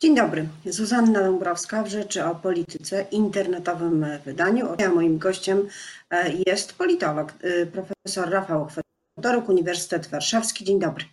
Dzień dobry, Zuzanna Dąbrowska w Rzeczy o Polityce, internetowym wydaniu. A moim gościem e, jest politolog, e, profesor Rafał Chwedoruk, Uniwersytet Warszawski. Dzień dobry.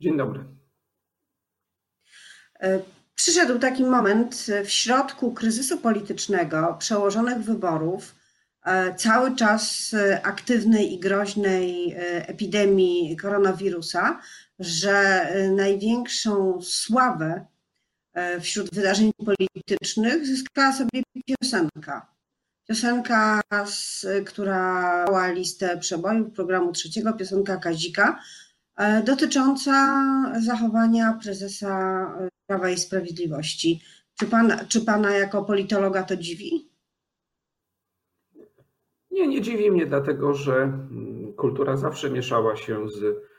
Dzień dobry. E, przyszedł taki moment w środku kryzysu politycznego, przełożonych wyborów, cały czas aktywnej i groźnej epidemii koronawirusa, że największą sławę wśród wydarzeń politycznych zyskała sobie piosenka. Piosenka, która miała listę przebojów programu trzeciego, piosenka Kazika, dotycząca zachowania prezesa Prawa i Sprawiedliwości. Czy, pan, czy pana jako politologa to dziwi? Nie, nie dziwi mnie, dlatego że kultura zawsze mieszała się z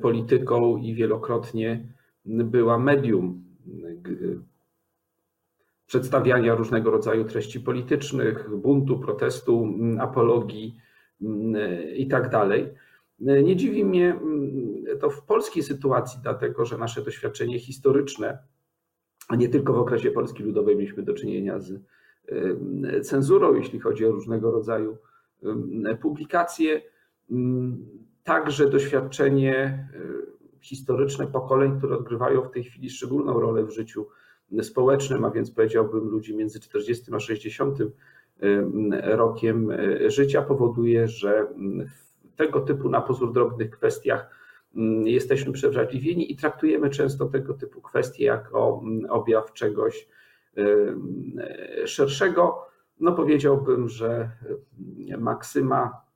polityką i wielokrotnie była medium przedstawiania różnego rodzaju treści politycznych, buntu, protestu, apologii i tak. Nie dziwi mnie to w polskiej sytuacji, dlatego że nasze doświadczenie historyczne, a nie tylko w okresie Polski Ludowej mieliśmy do czynienia z cenzurą, jeśli chodzi o różnego rodzaju publikacje, także doświadczenie historyczne pokoleń, które odgrywają w tej chwili szczególną rolę w życiu społecznym, a więc powiedziałbym ludzi między 40 a 60 rokiem życia, powoduje, że w tego typu na pozór drobnych kwestiach jesteśmy przewrażliwieni i traktujemy często tego typu kwestie jako objaw czegoś szerszego. No powiedziałbym, że maksyma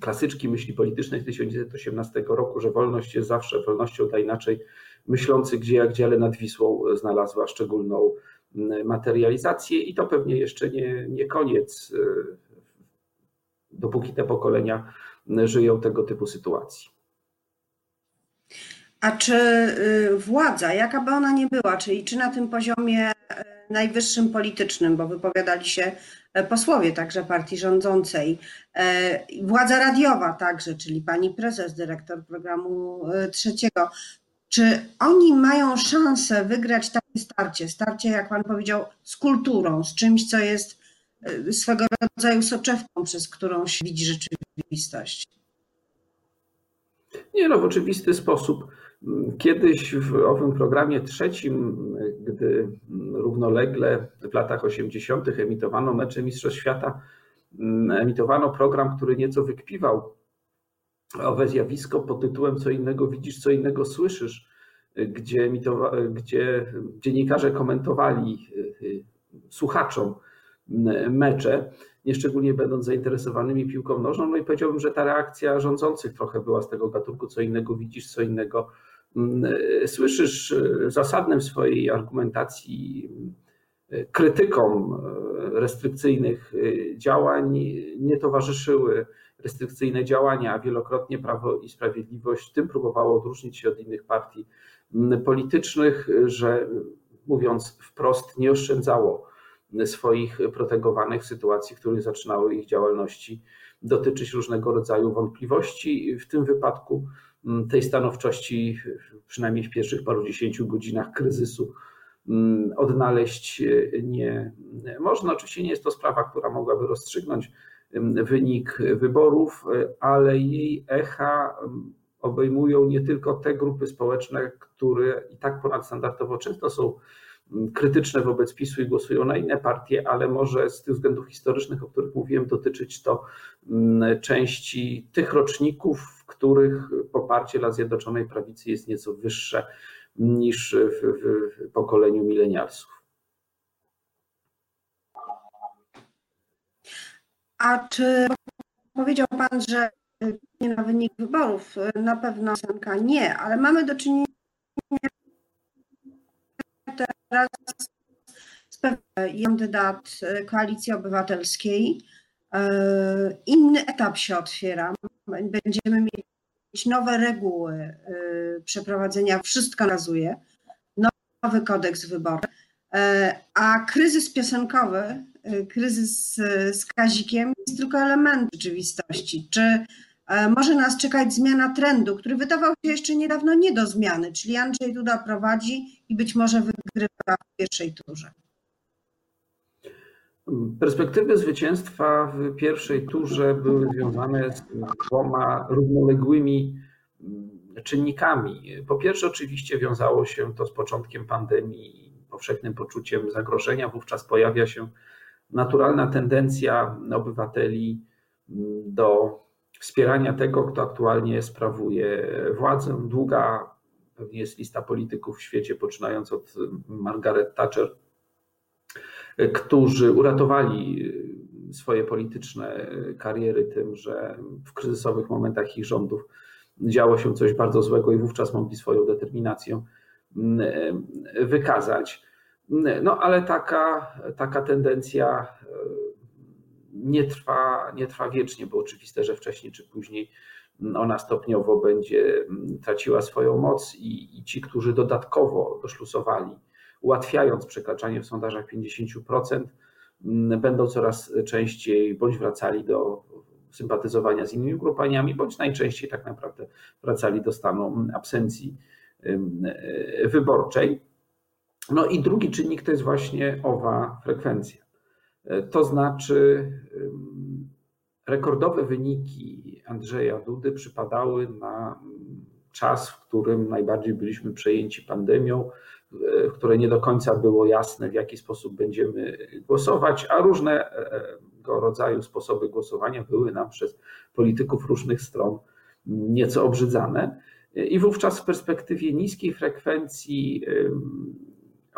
klasyczki myśli politycznej z 1918 roku, że wolność jest zawsze wolnością, da inaczej myślący gdzie jak dziale nad Wisłą znalazła szczególną mm, materializację i to pewnie jeszcze nie, nie koniec, y, dopóki te pokolenia żyją tego typu sytuacji. A czy y, władza, jaka by ona nie była, czyli czy na tym poziomie y, najwyższym politycznym, bo wypowiadali się e, posłowie także partii rządzącej, e, władza radiowa także, czyli pani prezes, dyrektor programu e, trzeciego, czy oni mają szansę wygrać takie starcie, starcie, jak pan powiedział, z kulturą, z czymś, co jest swego rodzaju soczewką, przez którą się widzi rzeczywistość? Nie no, w oczywisty sposób. Kiedyś w owym programie trzecim, gdy równolegle w latach 80. emitowano mecze Mistrzostw Świata, emitowano program, który nieco wykpiwał owe zjawisko pod tytułem Co innego widzisz, co innego słyszysz, gdzie, gdzie dziennikarze komentowali y, y, słuchaczom mecze, nieszczególnie będąc zainteresowanymi piłką nożną. No i powiedziałbym, że ta reakcja rządzących trochę była z tego gatunku, co innego widzisz, co innego mm, słyszysz. Zasadnym w swojej argumentacji krytykom restrykcyjnych działań nie towarzyszyły restrykcyjne działania, a wielokrotnie Prawo i Sprawiedliwość tym próbowało odróżnić się od innych partii politycznych, że mówiąc wprost, nie oszczędzało swoich protegowanych w sytuacji, w których zaczynały ich działalności dotyczyć różnego rodzaju wątpliwości. W tym wypadku mm, tej stanowczości, przynajmniej w pierwszych paru dziesięciu godzinach kryzysu, mm, odnaleźć nie można. Oczywiście nie jest to sprawa, która mogłaby rozstrzygnąć mm, wynik wyborów, ale jej echa obejmują nie tylko te grupy społeczne, które i tak ponadstandardowo często są krytyczne wobec PiSu i głosują na inne partie, ale może z tych względów historycznych, o których mówiłem, dotyczyć to mm, części tych roczników, w których poparcie dla Zjednoczonej Prawicy jest nieco wyższe niż w, w pokoleniu milenialsów. A czy powiedział Pan, że na wynik wyborów, na pewno nie, ale mamy do czynienia teraz kandydat Koalicji Obywatelskiej. E, inny etap się otwiera. Będziemy mieć nowe reguły e, przeprowadzenia, wszystko nazuje, nowy kodeks wyborczy. E, a kryzys piosenkowy, kryzys z Kazikiem jest tylko elementem rzeczywistości. Czy może nas czekać zmiana trendu, który wydawał się jeszcze niedawno nie do zmiany, czyli Andrzej Duda prowadzi i być może wygrywa w pierwszej turze. Perspektywy zwycięstwa w pierwszej turze były związane z dwoma równoległymi mm, czynnikami. Po pierwsze, oczywiście wiązało się to z początkiem pandemii, powszechnym poczuciem zagrożenia. Wówczas pojawia się naturalna tendencja obywateli mm, do wspierania tego, kto aktualnie sprawuje władzę. Długa pewnie jest lista polityków w świecie, poczynając od Margaret Thatcher, którzy uratowali swoje polityczne kariery tym, że w kryzysowych momentach ich rządów działo się coś bardzo złego i wówczas mogli swoją determinację wykazać. No ale taka, taka tendencja nie trwa, nie trwa wiecznie, bo oczywiste, że wcześniej czy później ona stopniowo będzie mm, traciła swoją moc i, i ci, którzy dodatkowo doszlusowali, ułatwiając przekraczanie w sondażach 50%, mm, będą coraz częściej bądź wracali do sympatyzowania z innymi grupami, bądź najczęściej tak naprawdę wracali do stanu absencji e, wyborczej. No i drugi czynnik to jest właśnie owa frekwencja. E, to znaczy, rekordowe wyniki Andrzeja Dudy przypadały na czas, w którym najbardziej byliśmy przejęci pandemią, w której nie do końca było jasne, w jaki sposób będziemy głosować, a różnego rodzaju sposoby głosowania były nam przez polityków różnych stron nieco obrzydzane. I wówczas w perspektywie niskiej frekwencji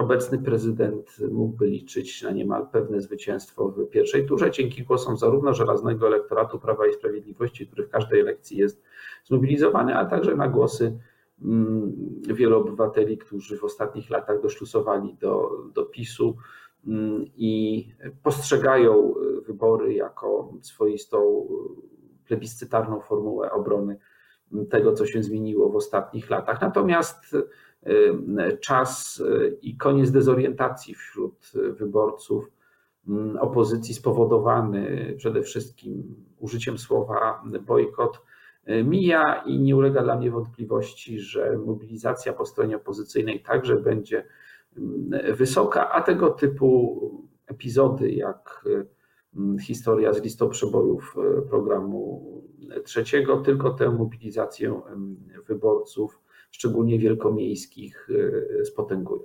obecny prezydent mógłby liczyć na niemal pewne zwycięstwo w pierwszej turze dzięki głosom zarówno żelaznego elektoratu Prawa i Sprawiedliwości, który w każdej elekcji jest zmobilizowany, a także na głosy mm, wielu obywateli, którzy w ostatnich latach doszlusowali do, do PiSu mm, i postrzegają wybory jako swoistą plebiscytarną formułę obrony tego, co się zmieniło w ostatnich latach. Natomiast czas y, i koniec dezorientacji wśród wyborców mm, opozycji spowodowany przede wszystkim użyciem słowa bojkot y, mija i nie ulega dla mnie wątpliwości, że mobilizacja po stronie opozycyjnej także będzie mm, wysoka, a tego typu epizody jak mm, historia z listą przebojów programu trzeciego tylko tę mobilizację wyborców szczególnie wielkomiejskich, e, spotęgują.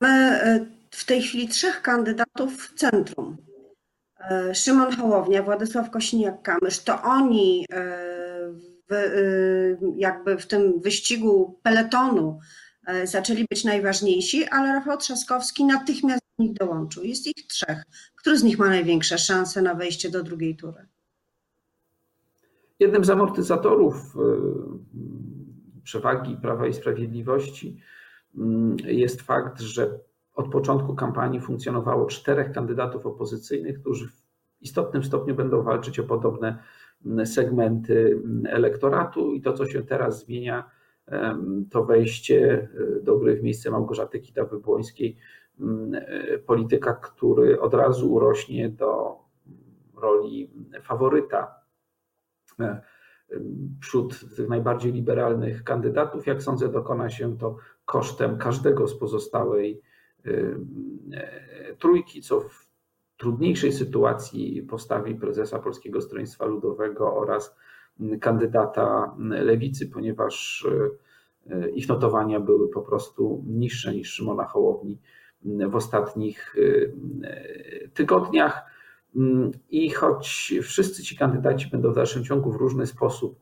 Mamy e, w tej chwili trzech kandydatów w centrum. Szymon Hołownia, Władysław Kosiniak-Kamysz, to oni w, jakby w tym wyścigu peletonu zaczęli być najważniejsi, ale Rafał Trzaskowski natychmiast do nich dołączył. Jest ich trzech. Który z nich ma największe szanse na wejście do drugiej tury? Jednym z amortyzatorów przewagi Prawa i Sprawiedliwości mm, jest fakt, że od początku kampanii funkcjonowało czterech kandydatów opozycyjnych, którzy w istotnym stopniu będą walczyć o podobne mm, segmenty mm, elektoratu. I to, co się teraz zmienia, to wejście e, do gry w miejsce Małgorzaty Kidawy-Błońskiej, e, polityka, który od razu urośnie do roli faworyta e, wśród tych najbardziej liberalnych kandydatów. Jak sądzę, dokona się to kosztem każdego z pozostałej e, trójki, co w trudniejszej sytuacji postawi prezesa Polskiego Stronnictwa Ludowego oraz kandydata lewicy, ponieważ e, ich notowania były po prostu niższe niż Szymona Hołowni w ostatnich e, tygodniach. Mm, I choć wszyscy ci kandydaci będą w dalszym ciągu w różny sposób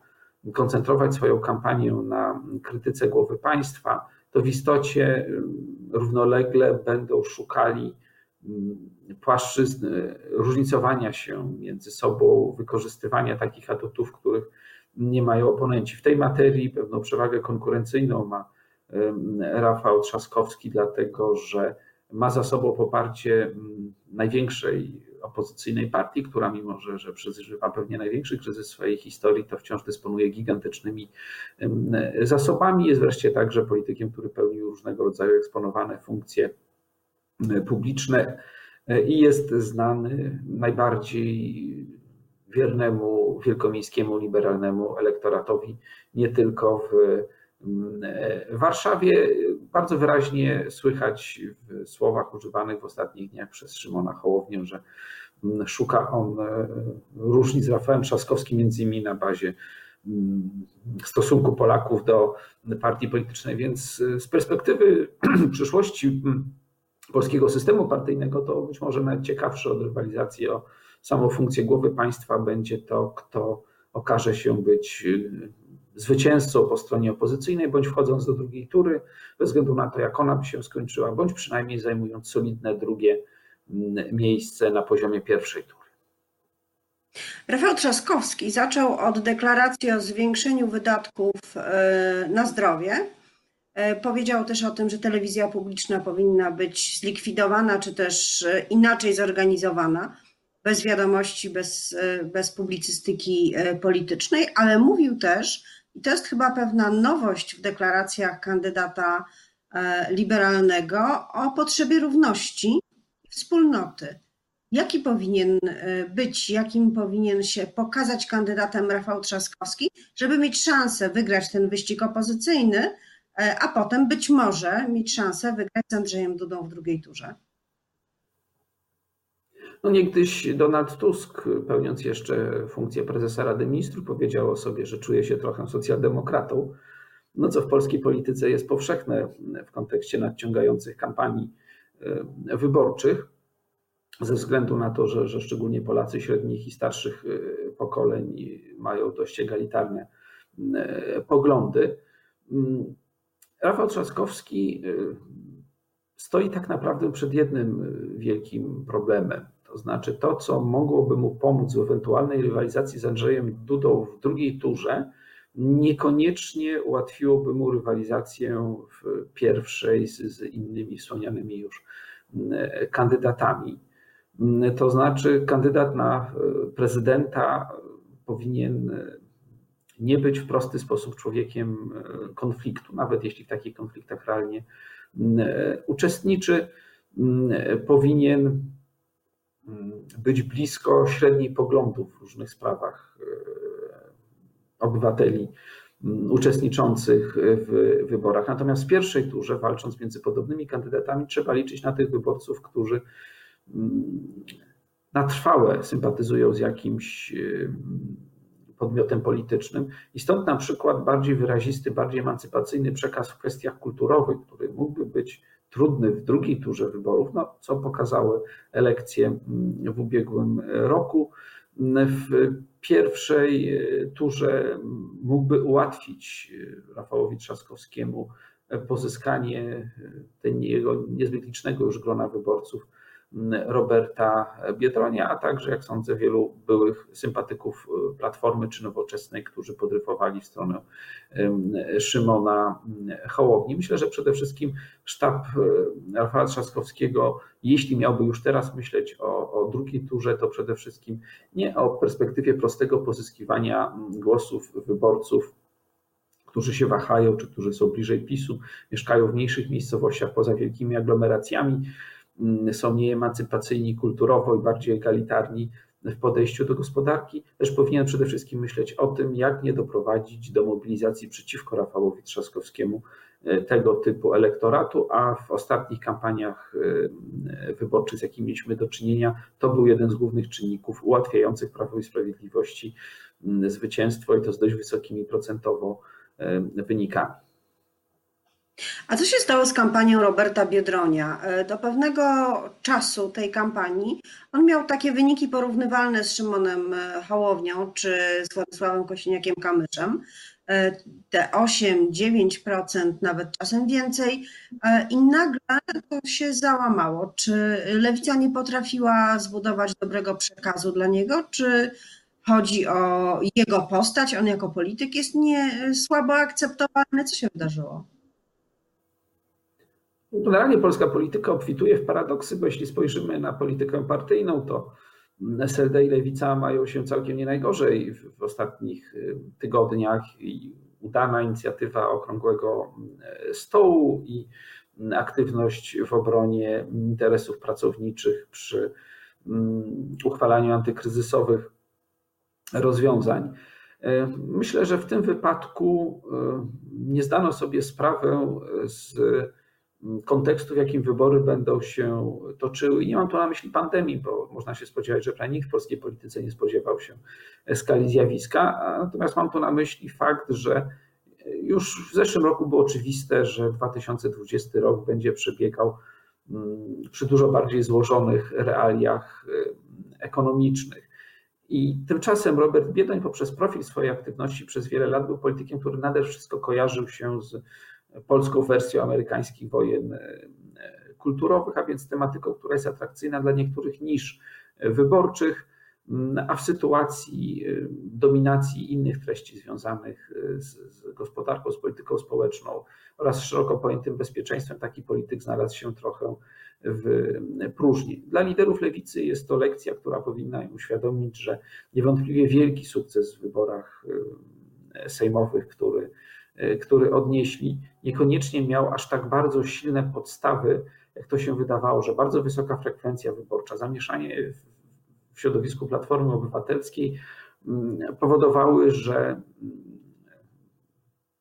koncentrować swoją kampanię na krytyce głowy państwa, to w istocie mm, równolegle będą szukali mm, płaszczyzn różnicowania się między sobą, wykorzystywania takich atutów, których nie mają oponenci. W tej materii pewną przewagę konkurencyjną ma Rafał Trzaskowski, dlatego że ma za sobą poparcie największej opozycyjnej partii, która mimo, że, że przeżywa pewnie największy kryzys swojej historii, to wciąż dysponuje gigantycznymi zasobami. Jest wreszcie także politykiem, który pełni różnego rodzaju eksponowane funkcje publiczne e, i jest znany najbardziej wiernemu wielkomiejskiemu liberalnemu elektoratowi, nie tylko w Warszawie. Bardzo wyraźnie słychać w słowach używanych w ostatnich dniach przez Szymona Hołownię, że szuka on różnic z Rafałem Trzaskowskim, między innymi na bazie stosunku Polaków do partii politycznej. Więc z perspektywy przyszłości polskiego systemu partyjnego, to być może nawet ciekawsze od rywalizacji o samą funkcję głowy państwa będzie to, kto okaże się być y, zwycięzcą po stronie opozycyjnej, bądź wchodząc do drugiej tury, bez względu na to, jak ona by się skończyła, bądź przynajmniej zajmując solidne drugie mm, miejsce na poziomie pierwszej tury. Rafał Trzaskowski zaczął od deklaracji o zwiększeniu wydatków y, na zdrowie E, powiedział też o tym, że telewizja publiczna powinna być zlikwidowana, czy też e, inaczej zorganizowana, bez wiadomości, bez, e, bez publicystyki politycznej, ale mówił też, i to jest chyba pewna nowość w deklaracjach kandydata liberalnego, o potrzebie równości wspólnoty. Jaki powinien być, jakim powinien się pokazać kandydatem Rafał Trzaskowski, żeby mieć szansę wygrać ten wyścig opozycyjny, E, a potem być może mieć szansę wygrać z Andrzejem Dudą w drugiej turze. No niegdyś Donald Tusk, pełniąc jeszcze funkcję prezesa Rady Ministrów, powiedział o sobie, że czuje się trochę socjaldemokratą, no co w polskiej polityce jest powszechne w kontekście nadciągających kampanii e, wyborczych, ze względu na to, że, że szczególnie Polacy średnich i starszych e, pokoleń mają dość egalitarne poglądy. Mm, Rafał Trzaskowski stoi tak naprawdę przed jednym wielkim problemem. To znaczy to, co mogłoby mu pomóc w ewentualnej rywalizacji z Andrzejem Dudą w drugiej turze, niekoniecznie ułatwiłoby mu rywalizację w pierwszej z, z innymi wspomnianymi już y, kandydatami. To znaczy, kandydat na prezydenta powinien nie być w prosty sposób człowiekiem e, konfliktu, nawet jeśli w takich konfliktach realnie e, uczestniczy, powinien być blisko średniej poglądów w różnych sprawach e, obywateli uczestniczących w wyborach. Natomiast w pierwszej turze, walcząc między podobnymi kandydatami, trzeba liczyć na tych wyborców, którzy na trwałe sympatyzują z jakimś podmiotem politycznym. I stąd na przykład bardziej wyrazisty, bardziej emancypacyjny przekaz w kwestiach kulturowych, który mógłby być trudny w drugiej turze wyborów, no, co pokazały elekcje mm, w ubiegłym roku. W pierwszej e, turze mógłby ułatwić e, Rafałowi Trzaskowskiemu pozyskanie e, jego niezbyt licznego już grona wyborców Roberta Biedronia, a także, jak sądzę, wielu byłych sympatyków y, Platformy czy Nowoczesnej, którzy podryfowali w stronę Szymona Hołowni. Myślę, że przede wszystkim sztab y, Rafała Trzaskowskiego, jeśli miałby już teraz myśleć o, o drugiej turze, to przede wszystkim nie o perspektywie prostego pozyskiwania głosów wyborców którzy się wahają, czy którzy są bliżej PiSu, mieszkają w mniejszych miejscowościach poza wielkimi aglomeracjami, Mm, są mniej emancypacyjni kulturowo i bardziej egalitarni w podejściu do gospodarki, też powinien przede wszystkim myśleć o tym, jak nie doprowadzić do mobilizacji przeciwko Rafałowi Trzaskowskiemu e, tego typu elektoratu, a w ostatnich kampaniach e, wyborczych, z jakimi mieliśmy do czynienia, to był jeden z głównych czynników ułatwiających Prawo i Sprawiedliwości mm, zwycięstwo i to z dość wysokimi procentowo e, wynikami. A co się stało z kampanią Roberta Biedronia? E, do pewnego czasu tej kampanii on miał takie wyniki porównywalne z Szymonem e, Hołownią czy z Władysławem Kosiniakiem-Kamyszem. E, te 8-9%, nawet czasem więcej, i nagle to się załamało. Czy lewica nie potrafiła zbudować dobrego przekazu dla niego, czy chodzi o jego postać, on jako polityk jest nie słabo akceptowany? Co się wydarzyło? Generalnie polska polityka obfituje w paradoksy, bo jeśli spojrzymy na politykę partyjną, to SLD i Lewica mają się całkiem nie najgorzej w ostatnich y, tygodniach i udana inicjatywa Okrągłego y, Stołu i aktywność w obronie interesów pracowniczych przy mm, uchwalaniu antykryzysowych rozwiązań. Myślę, że w tym wypadku nie zdano sobie sprawę z kontekstu, w jakim wybory będą się toczyły. I nie mam tu na myśli pandemii, bo można się spodziewać, że prawie nikt w polskiej polityce nie spodziewał się skali zjawiska. Natomiast mam tu na myśli fakt, że już w zeszłym roku było oczywiste, że 2020 rok będzie przebiegał mm, przy dużo bardziej złożonych realiach y, ekonomicznych. I tymczasem Robert Biedoń poprzez profil swojej aktywności przez wiele lat był politykiem, który nade wszystko kojarzył się z polską wersją amerykańskich wojen y, kulturowych, a więc tematyką, która jest atrakcyjna dla niektórych niż wyborczych a w sytuacji y, dominacji innych treści związanych y, z, z, gospodarką, z polityką społeczną oraz szeroko pojętym bezpieczeństwem, taki polityk znalazł się trochę w próżni. Dla liderów lewicy jest to lekcja, która powinna im uświadomić, że niewątpliwie wielki sukces w wyborach sejmowych, który, który odnieśli, niekoniecznie miał aż tak bardzo silne podstawy, jak to się wydawało, że bardzo wysoka frekwencja wyborcza, zamieszanie w w środowisku Platformy Obywatelskiej mm, powodowały, że mm,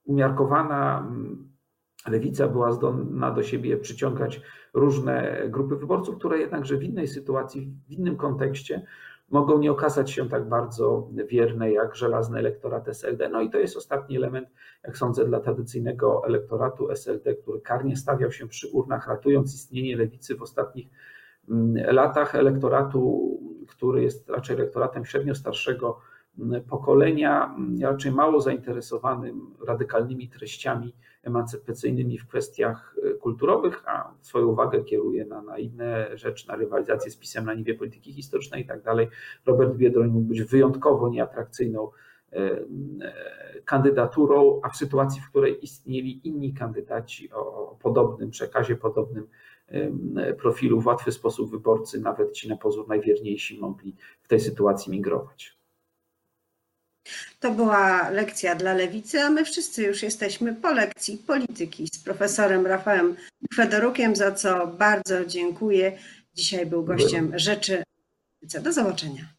umiarkowana mm, lewica była zdolna do siebie przyciągać różne grupy wyborców, które jednakże w innej sytuacji, w innym kontekście mogą nie okazać się tak bardzo wierne jak żelazny elektorat SLD. No i to jest ostatni element, jak sądzę, dla tradycyjnego elektoratu SLD, który karnie stawiał się przy urnach, ratując istnienie lewicy w ostatnich latach elektoratu, który jest raczej elektoratem średnio starszego pokolenia, raczej mało zainteresowanym radykalnymi treściami emancypacyjnymi w kwestiach e, kulturowych, a swoją uwagę kieruje na, na inne rzeczy, na rywalizację z pisem na niwie polityki historycznej i tak dalej. Robert Biedroń mógł być wyjątkowo nieatrakcyjną e, e, kandydaturą, a w sytuacji, w której istnieli inni kandydaci o podobnym przekazie, podobnym profilu w łatwy sposób wyborcy, nawet ci na pozór najwierniejsi, mogli w tej sytuacji migrować. To była lekcja dla lewicy, a my wszyscy już jesteśmy po lekcji polityki z profesorem Rafałem Fedorukiem, za co bardzo dziękuję. Dzisiaj był gościem Rzeczy. Do zobaczenia.